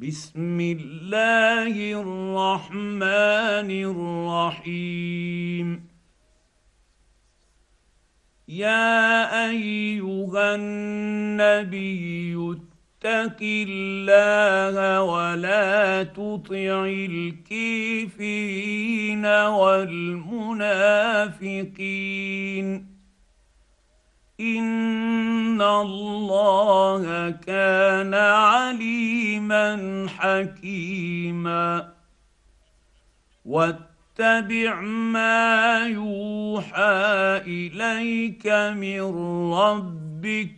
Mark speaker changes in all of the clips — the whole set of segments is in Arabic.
Speaker 1: بسم الله الرحمن الرحيم. يا أيها النبي اتق الله ولا تطع الكافرين والمنافقين. ان الله كان عليما حكيما واتبع ما يوحى اليك من ربك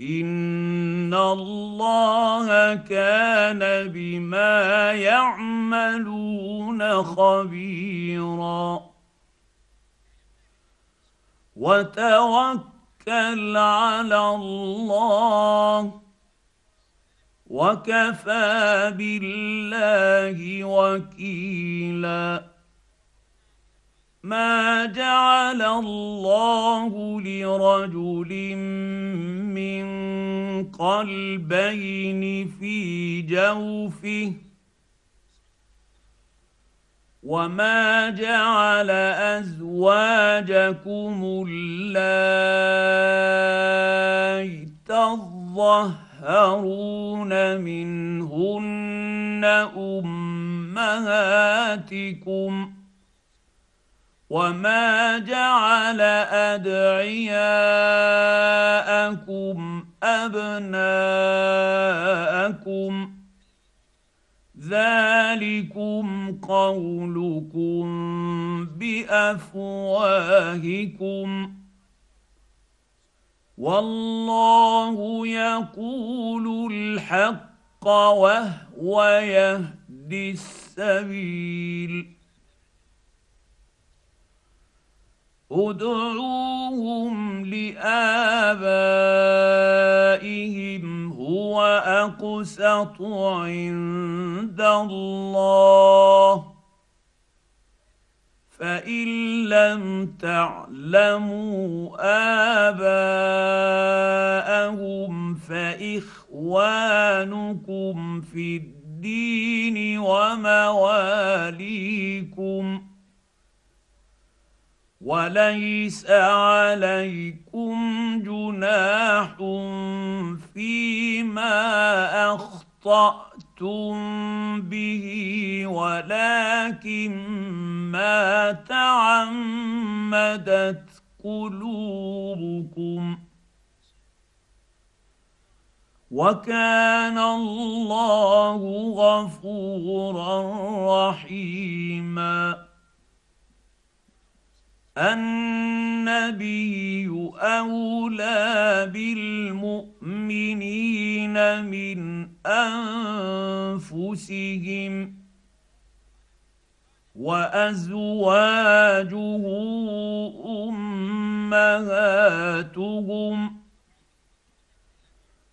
Speaker 1: ان الله كان بما يعملون خبيرا وتوكل على الله وكفى بالله وكيلا. ما جعل الله لرجل من قلبين في جوفه وما جعل ازواجكم اللائي تظهرون منهن امهاتكم وما جعل ادعياءكم ابناءكم ذلكم قولكم بأفواهكم والله يقول الحق وهو يهدي السبيل ادعوهم لآبائهم هو أقسط عند الله. فإن لم تعلموا آباءهم فإخوانكم في الدين ومواليكم وليس عليكم جناح فيما أخطأتم به ولكن ما تعمدت قلوبكم. وكان الله غفورا رحيما. النبي أولى بالمؤمنين من أنفسهم وأزواجه أمهاتهم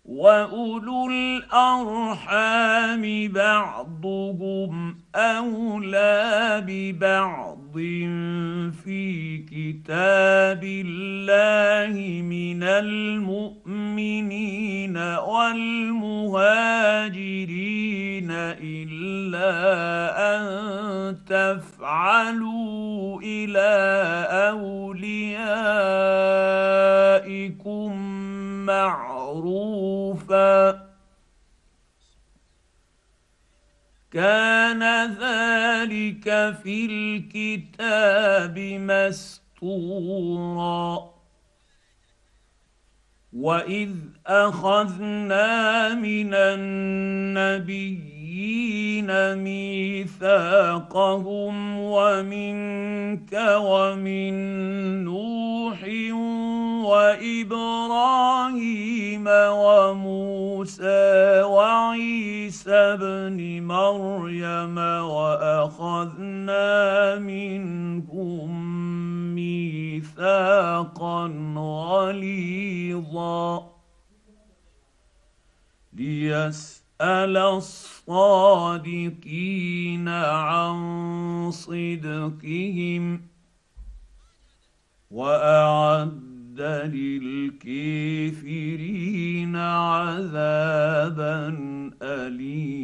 Speaker 1: واولو الارحام بعضهم اولى ببعض في كتاب الله من المؤمنين والمهاجرين الا ان تفعلوا إلى اوليائكم كان ذلك في الكتاب مستورا. وإذ أخذنا من النبيين ميثاقهم ومنك ومن نوح وابراهيم وموسى وعيسى ابن مريم واخذنا منهم ميثاقا غليظا ليسال الصادقين عن صدقهم واعد للكافرين عذابا اليما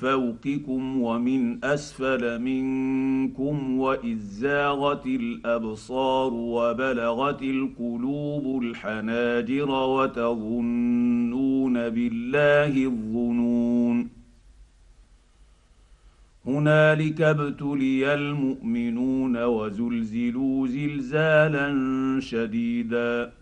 Speaker 1: فوقكم ومن أسفل منكم واذ زاغت الأبصار وبلغت القلوب الحناجر وتظنون بالله الظنون. هنالك ابتلي المؤمنون وزلزلوا زلزالا شديدا.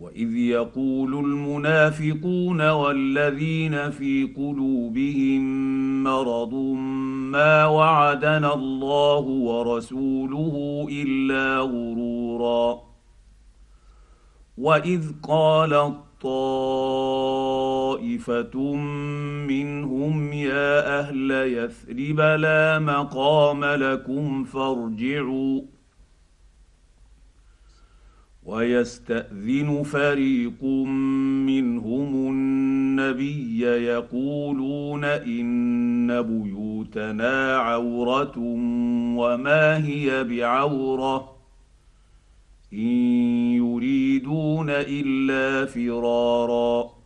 Speaker 1: واذ يقول المنافقون والذين في قلوبهم مرض ما وعدنا الله ورسوله الا غرورا واذ قالت طائفه منهم يا أهل يثرب لا مقام لكم فارجعوا ويستأذن فريق منهم النبي يقولون إن بيوتنا عورة وما هي بعورة إن يريدون إلا فرارا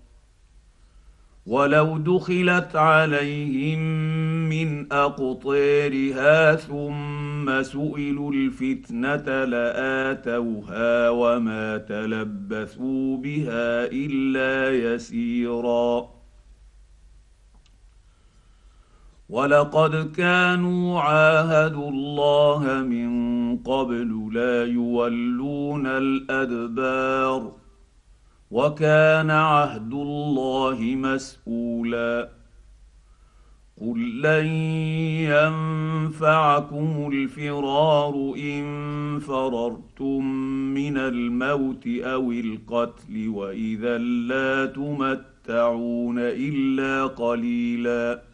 Speaker 1: ولو دخلت عليهم من اقطيرها ثم سئلوا الفتنه لاتوها وما تلبثوا بها الا يسيرا ولقد كانوا عاهدوا الله من قبل لا يولون الادبار وكان عهد الله مسؤولا. قل لن ينفعكم الفرار إن فررتم من الموت أو القتل وإذا لا تمتعون إلا قليلا.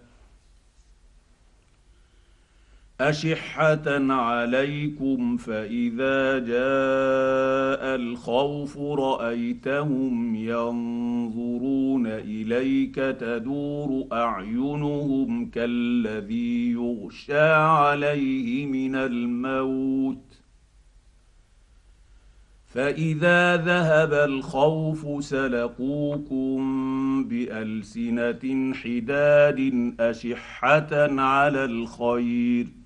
Speaker 1: أشحة عليكم فإذا جاء الخوف رأيتهم ينظرون إليك تدور أعينهم كالذي يغشى عليه من الموت. فإذا ذهب الخوف سلقوكم بألسنة حداد أشحة على الخير.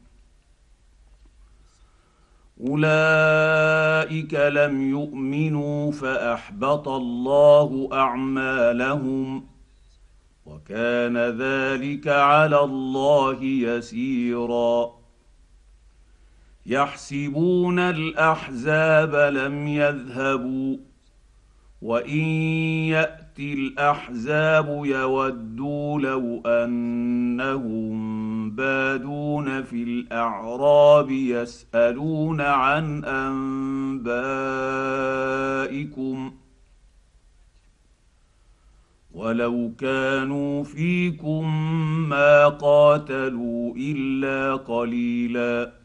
Speaker 1: أولئك لم يؤمنوا فأحبط الله أعمالهم وكان ذلك على الله يسيرا. يحسبون الأحزاب لم يذهبوا وإن يأتي الأحزاب يودوا لو أنهم بادون في الأعراب يسألون عن أنبائكم ولو كانوا فيكم ما قاتلوا إلا قليلا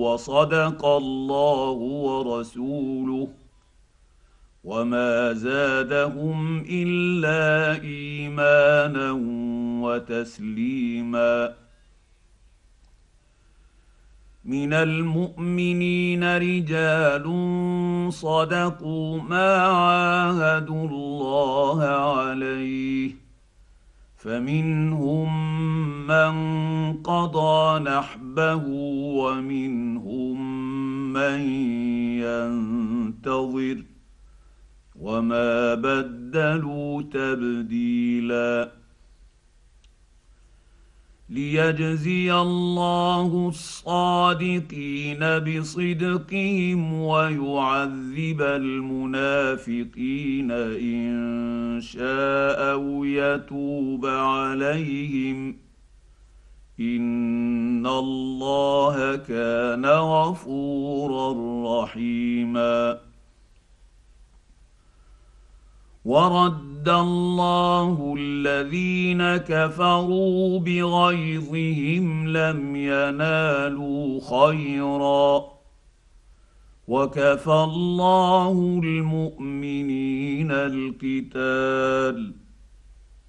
Speaker 1: وصدق الله ورسوله وما زادهم إلا إيمانا وتسليما. من المؤمنين رجال صدقوا ما عاهدوا الله عليه فمنهم من قضى نحبه ومنهم من ينتظر وما بدلوا تبديلاً ليجزي الله الصادقين بصدقهم ويعذب المنافقين ان شاء أو يتوب عليهم ان الله كان غفورا رحيما ورد الله الذين كفروا بغيظهم لم ينالوا خيرا. وكفى الله المؤمنين القتال.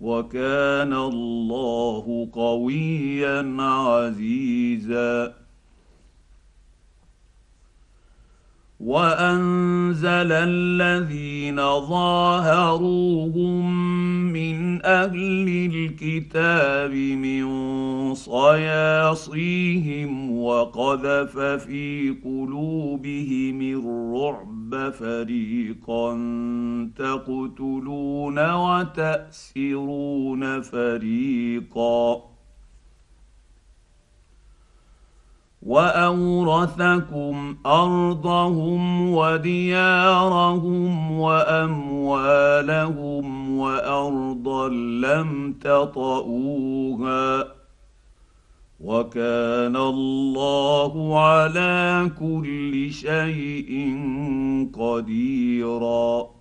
Speaker 1: وكان الله قويا عزيزا. وانزل الذين ظاهروهم من أهل الكتاب من صياصيهم وقذف في قلوبهم الرعب فريقا تقتلون وتاسرون فريقا واورثكم ارضهم وديارهم واموالهم وارضا لم تطئوها وكان الله على كل شيء قديرا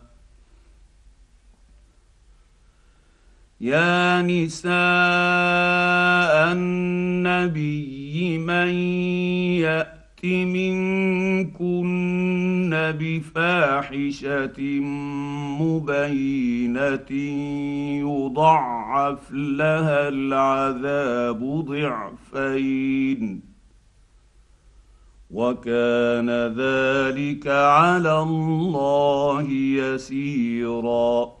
Speaker 1: يا نساء النبي من يأت منكن بفاحشة مبينة يضعف لها العذاب ضعفين وكان ذلك على الله يسيرا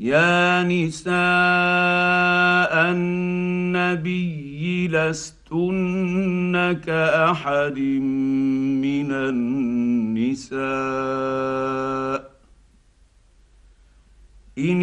Speaker 1: يا نساء النبي لستن كأحد من النساء. إن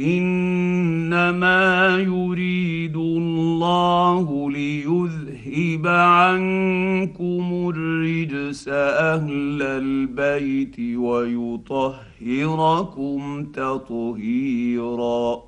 Speaker 1: إنما يريد الله ليذهب عنكم الرجس أهل البيت ويطهركم تطهيرا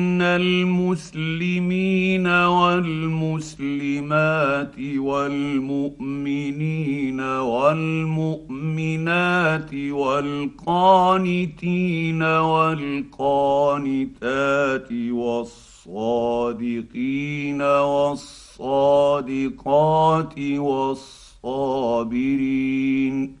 Speaker 1: المسلمين والمسلمات والمؤمنين والمؤمنات والقانتين والقانتات والصادقين والصادقات والصابرين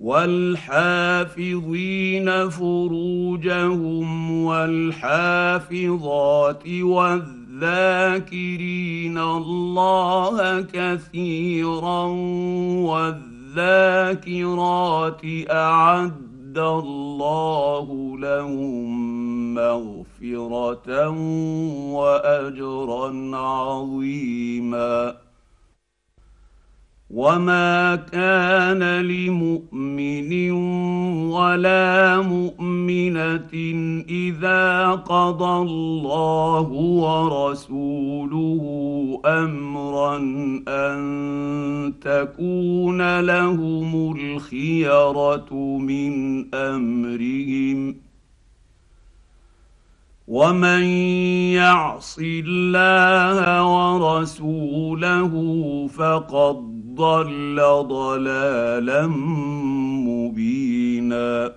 Speaker 1: والحافظين فروجهم والحافظات والذاكرين الله كثيرا والذاكرات أعد الله لهم مغفرة واجرا عظيما وما كان لمؤمن ولا مؤمنه اذا قضى الله ورسوله امرا ان تكون لهم الخيره من امرهم ومن يعص الله ورسوله فقد ضل ضلالا مبينا.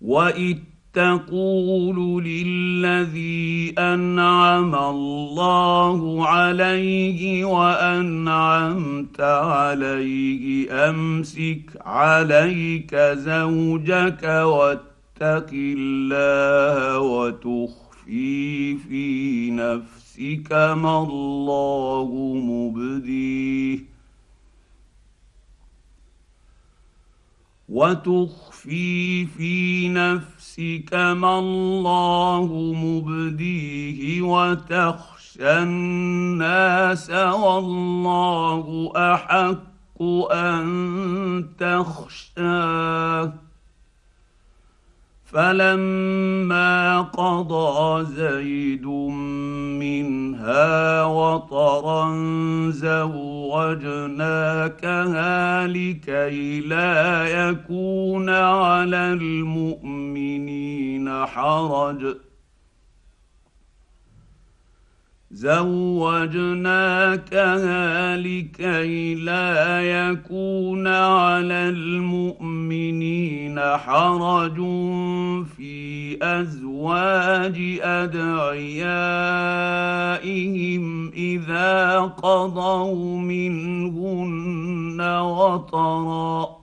Speaker 1: واذ تقول للذي انعم الله عليه وانعمت عليه امسك عليك زوجك واتق الله وتخفي في نفسك نفسك ما الله مبديه. وتخفي في نفسك ما الله مبديه وتخشى الناس والله أحق أن تخشاه. فلما قضى زيد منها وطرا زوجناكها لكي لا يكون على المؤمنين حرج. زوجناكها لكي لا يكون على المؤمنين حرج في أزواج أدعيائهم إذا قضوا منهن وطرا.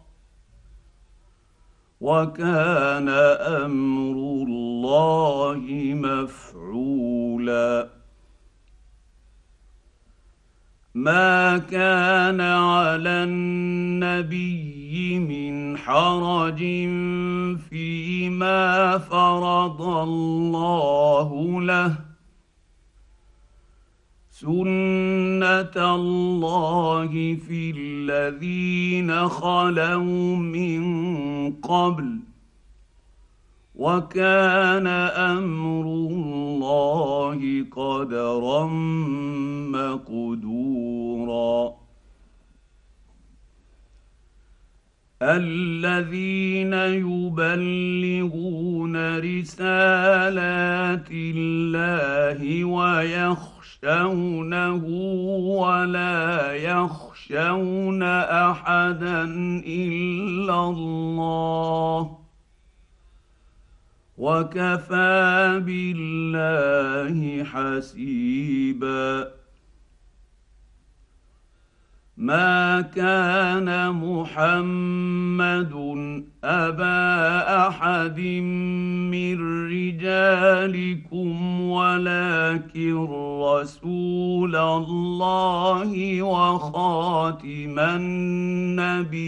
Speaker 1: وكان أمر الله مفعولا. ما كان على النبي من حرج فيما فرض الله له سنه الله في الذين خلوا من قبل وكان أمر الله قدرا مقدورا. الذين يبلغون رسالات الله ويخشون يخشونه ولا يخشون أحدا إلا الله. وكفى بالله حسيبا. ما كان محمد أبا أحد من رجالكم ولكن رسول الله وخاتم النبيين.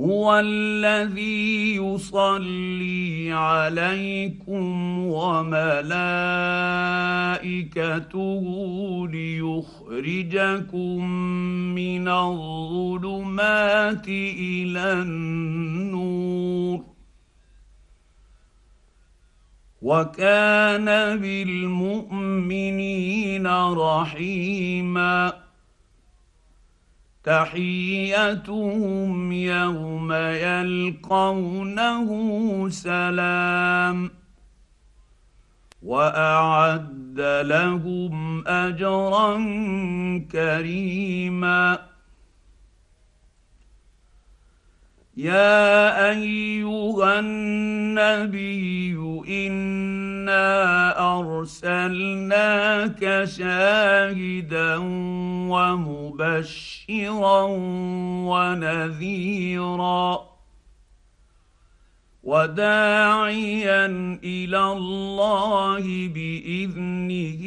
Speaker 1: هو الذي يصلي عليكم وملائكته ليخرجكم من الظلمات إلى النور. وكان بالمؤمنين رحيما. تحيتهم يوم يلقونه سلام وأعد لهم أجرا كريما يا ايها النبي انا ارسلناك شاهدا ومبشرا ونذيرا وداعيا إلى الله باذنه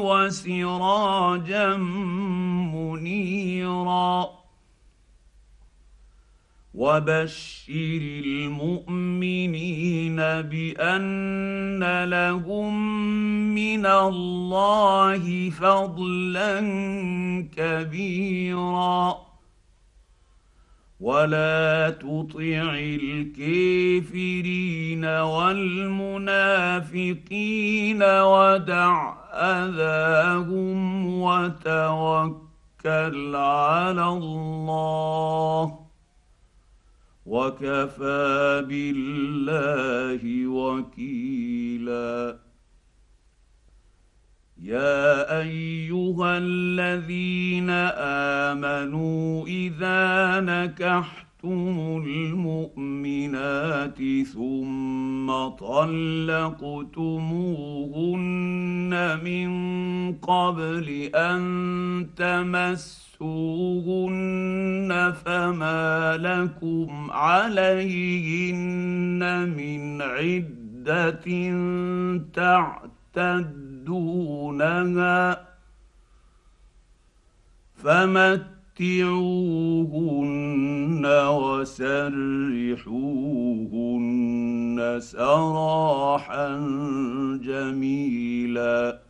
Speaker 1: وسراجا منيرا وبشر المؤمنين بان لهم من الله فضلا كبيرا ولا تطع الكافرين والمنافقين ودع اذاهم وتوكل على الله وكفى بالله وكيلا. يا أيها الذين آمنوا إذا نكحتم المؤمنات ثم طلقتموهن من قبل أن تمسوا فَآتُوهُنَّ فَمَا لَكُمْ عَلَيْهِنَّ مِنْ عِدَّةٍ تَعْتَدُّونَهَا فَمَتِّعُوهُنَّ وَسَرِّحُوهُنَّ سَرَاحًا جَمِيلًا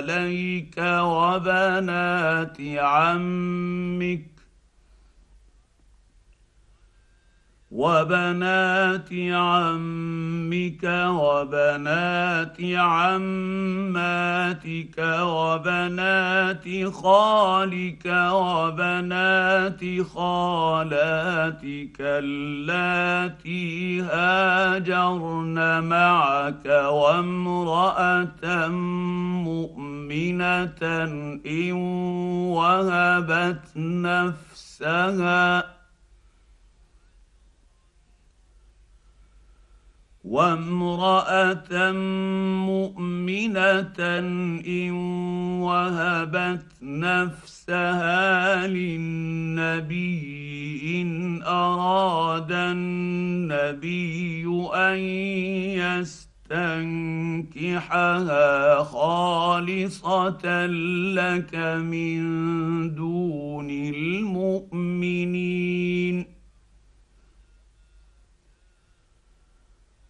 Speaker 1: عليك وبنات عمك وبنات عمك وبنات عماتك وبنات خالك وبنات خالاتك اللاتي هاجرن معك وامرأة مؤمنة إن وهبت نفسها وامرأة مؤمنة إن وهبت نفسها للنبي إن أراد النبي أن يستنكحها خالصة لك من دون المؤمنين.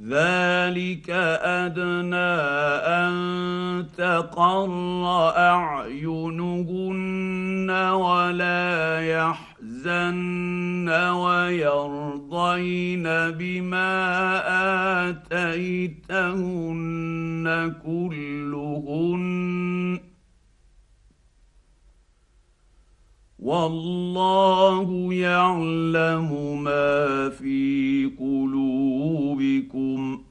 Speaker 1: ذلك أدنى أن تقر أعينهن ولا يحزن ويرضين بما آتيتهن كلهن. والله يعلم ما في قلوبكم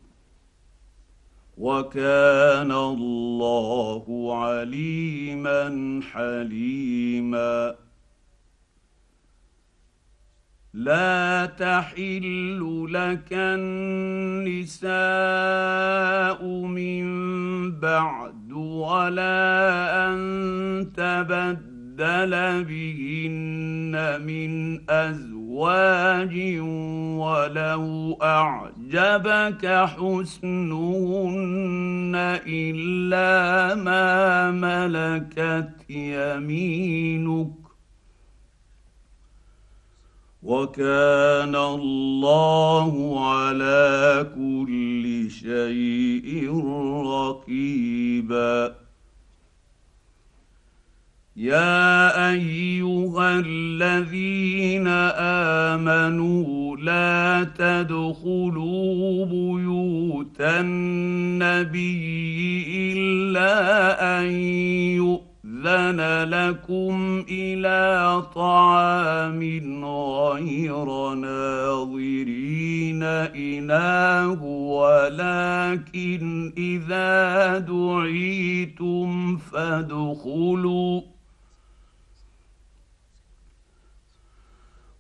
Speaker 1: وكان الله عليما حليما. لا تحل لك النساء من بعد ولا أن تبدل بدل بهن من أزواج ولو أعجبك حسنهن إلا ما ملكت يمينك وكان الله على كل شيء رقيبا يا ايها الذين امنوا لا تدخلوا بيوت النبي الا ان يؤذن لكم إلى طعام غير ناظرين اناه ولكن اذا دعيتم فادخلوا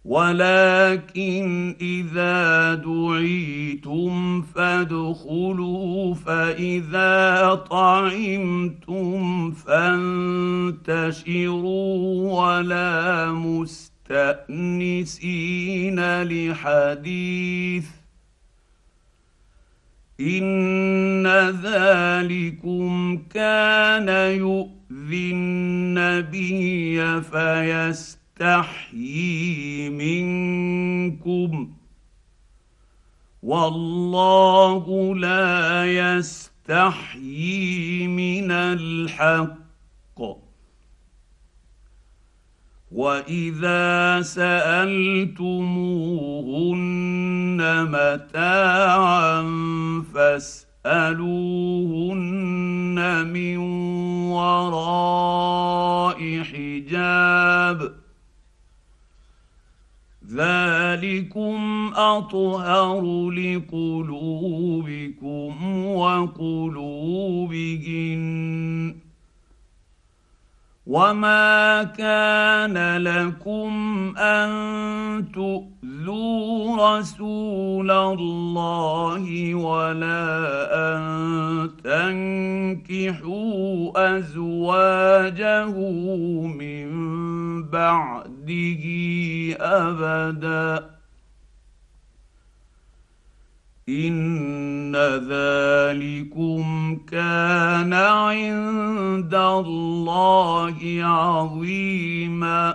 Speaker 1: ولكن إذا دعيتم فادخلوا فإذا طعمتم فانتشروا ولا مستأنسين لحديث. إن ذلكم كان يؤذي النبي فيستحيي يستحيي منكم. والله لا يستحيي من الحق. وإذا سألتموهن متاعا فاسألوهن من وراء ذلكم أطهر لقلوبكم وقلوبهن. وما كان لكم أن تؤذوا رسول الله ولا ان تنكحوا ازواجه من بعده ابدا ان ذلكم كان عند الله عظيما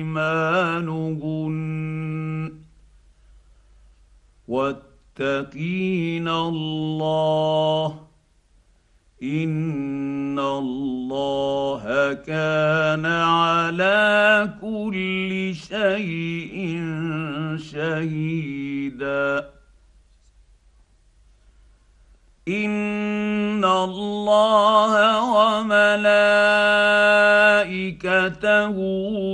Speaker 1: واتقين الله. إن الله كان على كل شيء شهيدا. إن الله وملائكته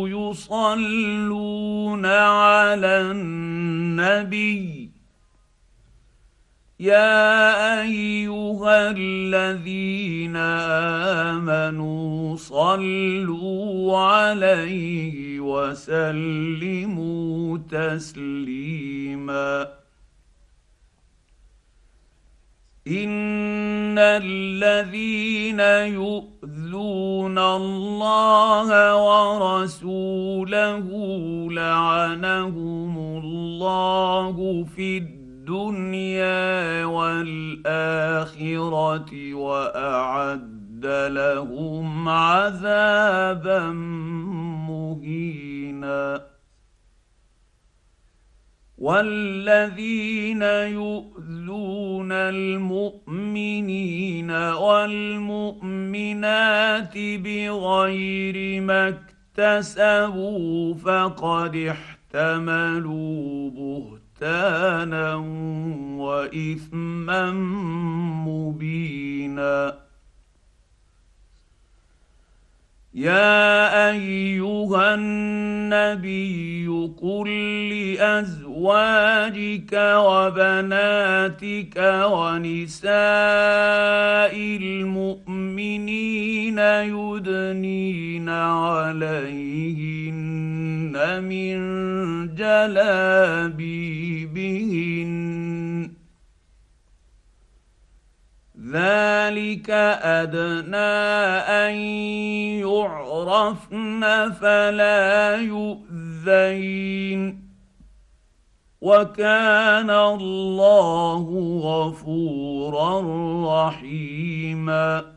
Speaker 1: يصلون على النبي يا أيها الذين آمنوا صلوا عليه وسلموا تسليما. إن الذين يؤذون الله ورسوله لعنهم الله في الدنيا والآخرة وأعد لهم عذابا مهينا. والذين يؤذون المؤمنين والمؤمنات بغير ما اكتسبوا فقد احتملوا بهتانا. وإثما مبينا يا أيها النبي قل لأزواجك وبناتك ونساء المؤمنين يدنين عليهن من جلابيبهن ذلك أدنى أن يعرفن فلا يؤذين. وكان الله غفورا رحيما.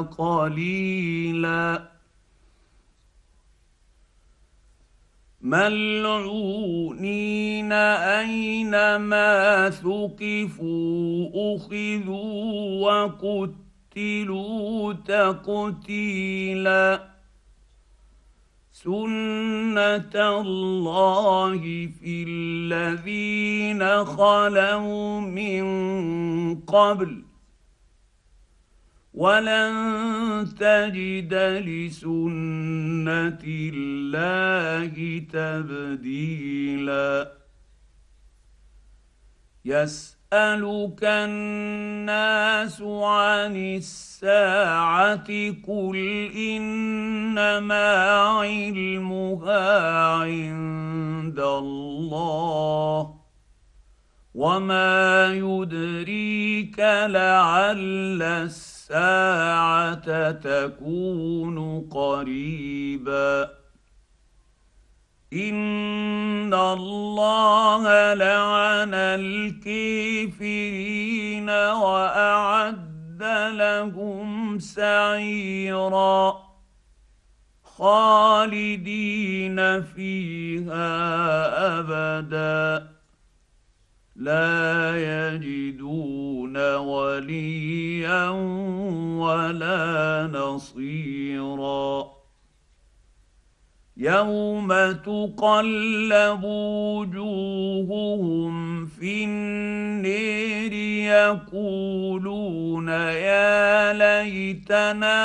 Speaker 1: قليلا. ملعونين أينما ثقفوا أخذوا وقتلوا تقتيلا. سنه الله في الذين خلوا من قبل. ولن تجد لسنة الله تبديلا. يسألك الناس عن الساعة قل إنما علمها عند الله وما يدريك لعل الساعة الساعة تكون قريبا. إن الله لعن الكافرين وأعد لهم سعيرا. خالدين فيها أبدا. لا يجدون وليا ولا نصيرا. يوم تقلب وجوههم في النير يقولون يا ليتنا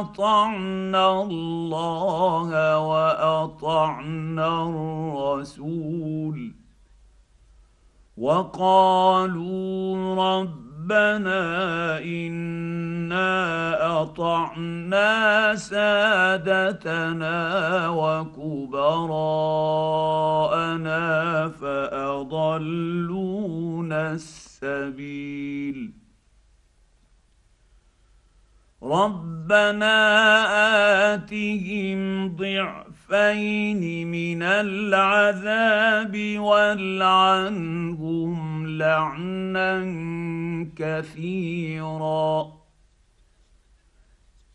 Speaker 1: اطعنا الله واطعنا الرسول. وقالوا ربنا إنا أطعنا سادتنا وكبراءنا فأضلونا السبيل. ربنا آتهم ضعف ضعفين من العذاب والعنهم لعنا كثيرا.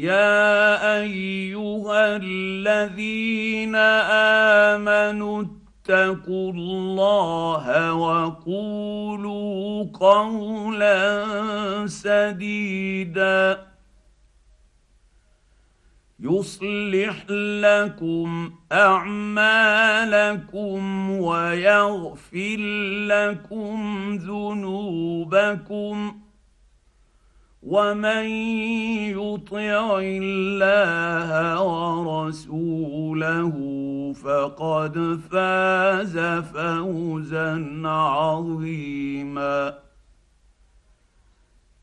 Speaker 1: يا ايها الذين امنوا اتقوا الله وقولوا قولا سديدا يصلح لكم اعمالكم ويغفر لكم ذنوبكم ومن يطع الله ورسوله فقد فاز فوزا عظيما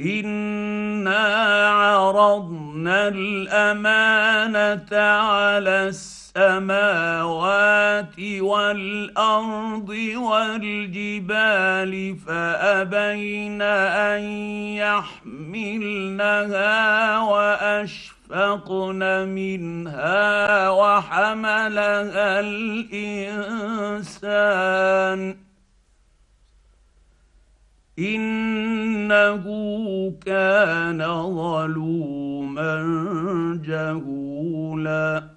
Speaker 1: انا عرضنا الامانه على السماوات والأرض والجبال فأبين أن يحملنها وأشفقن منها وحملها الإنسان إنه كان ظلوما جهولا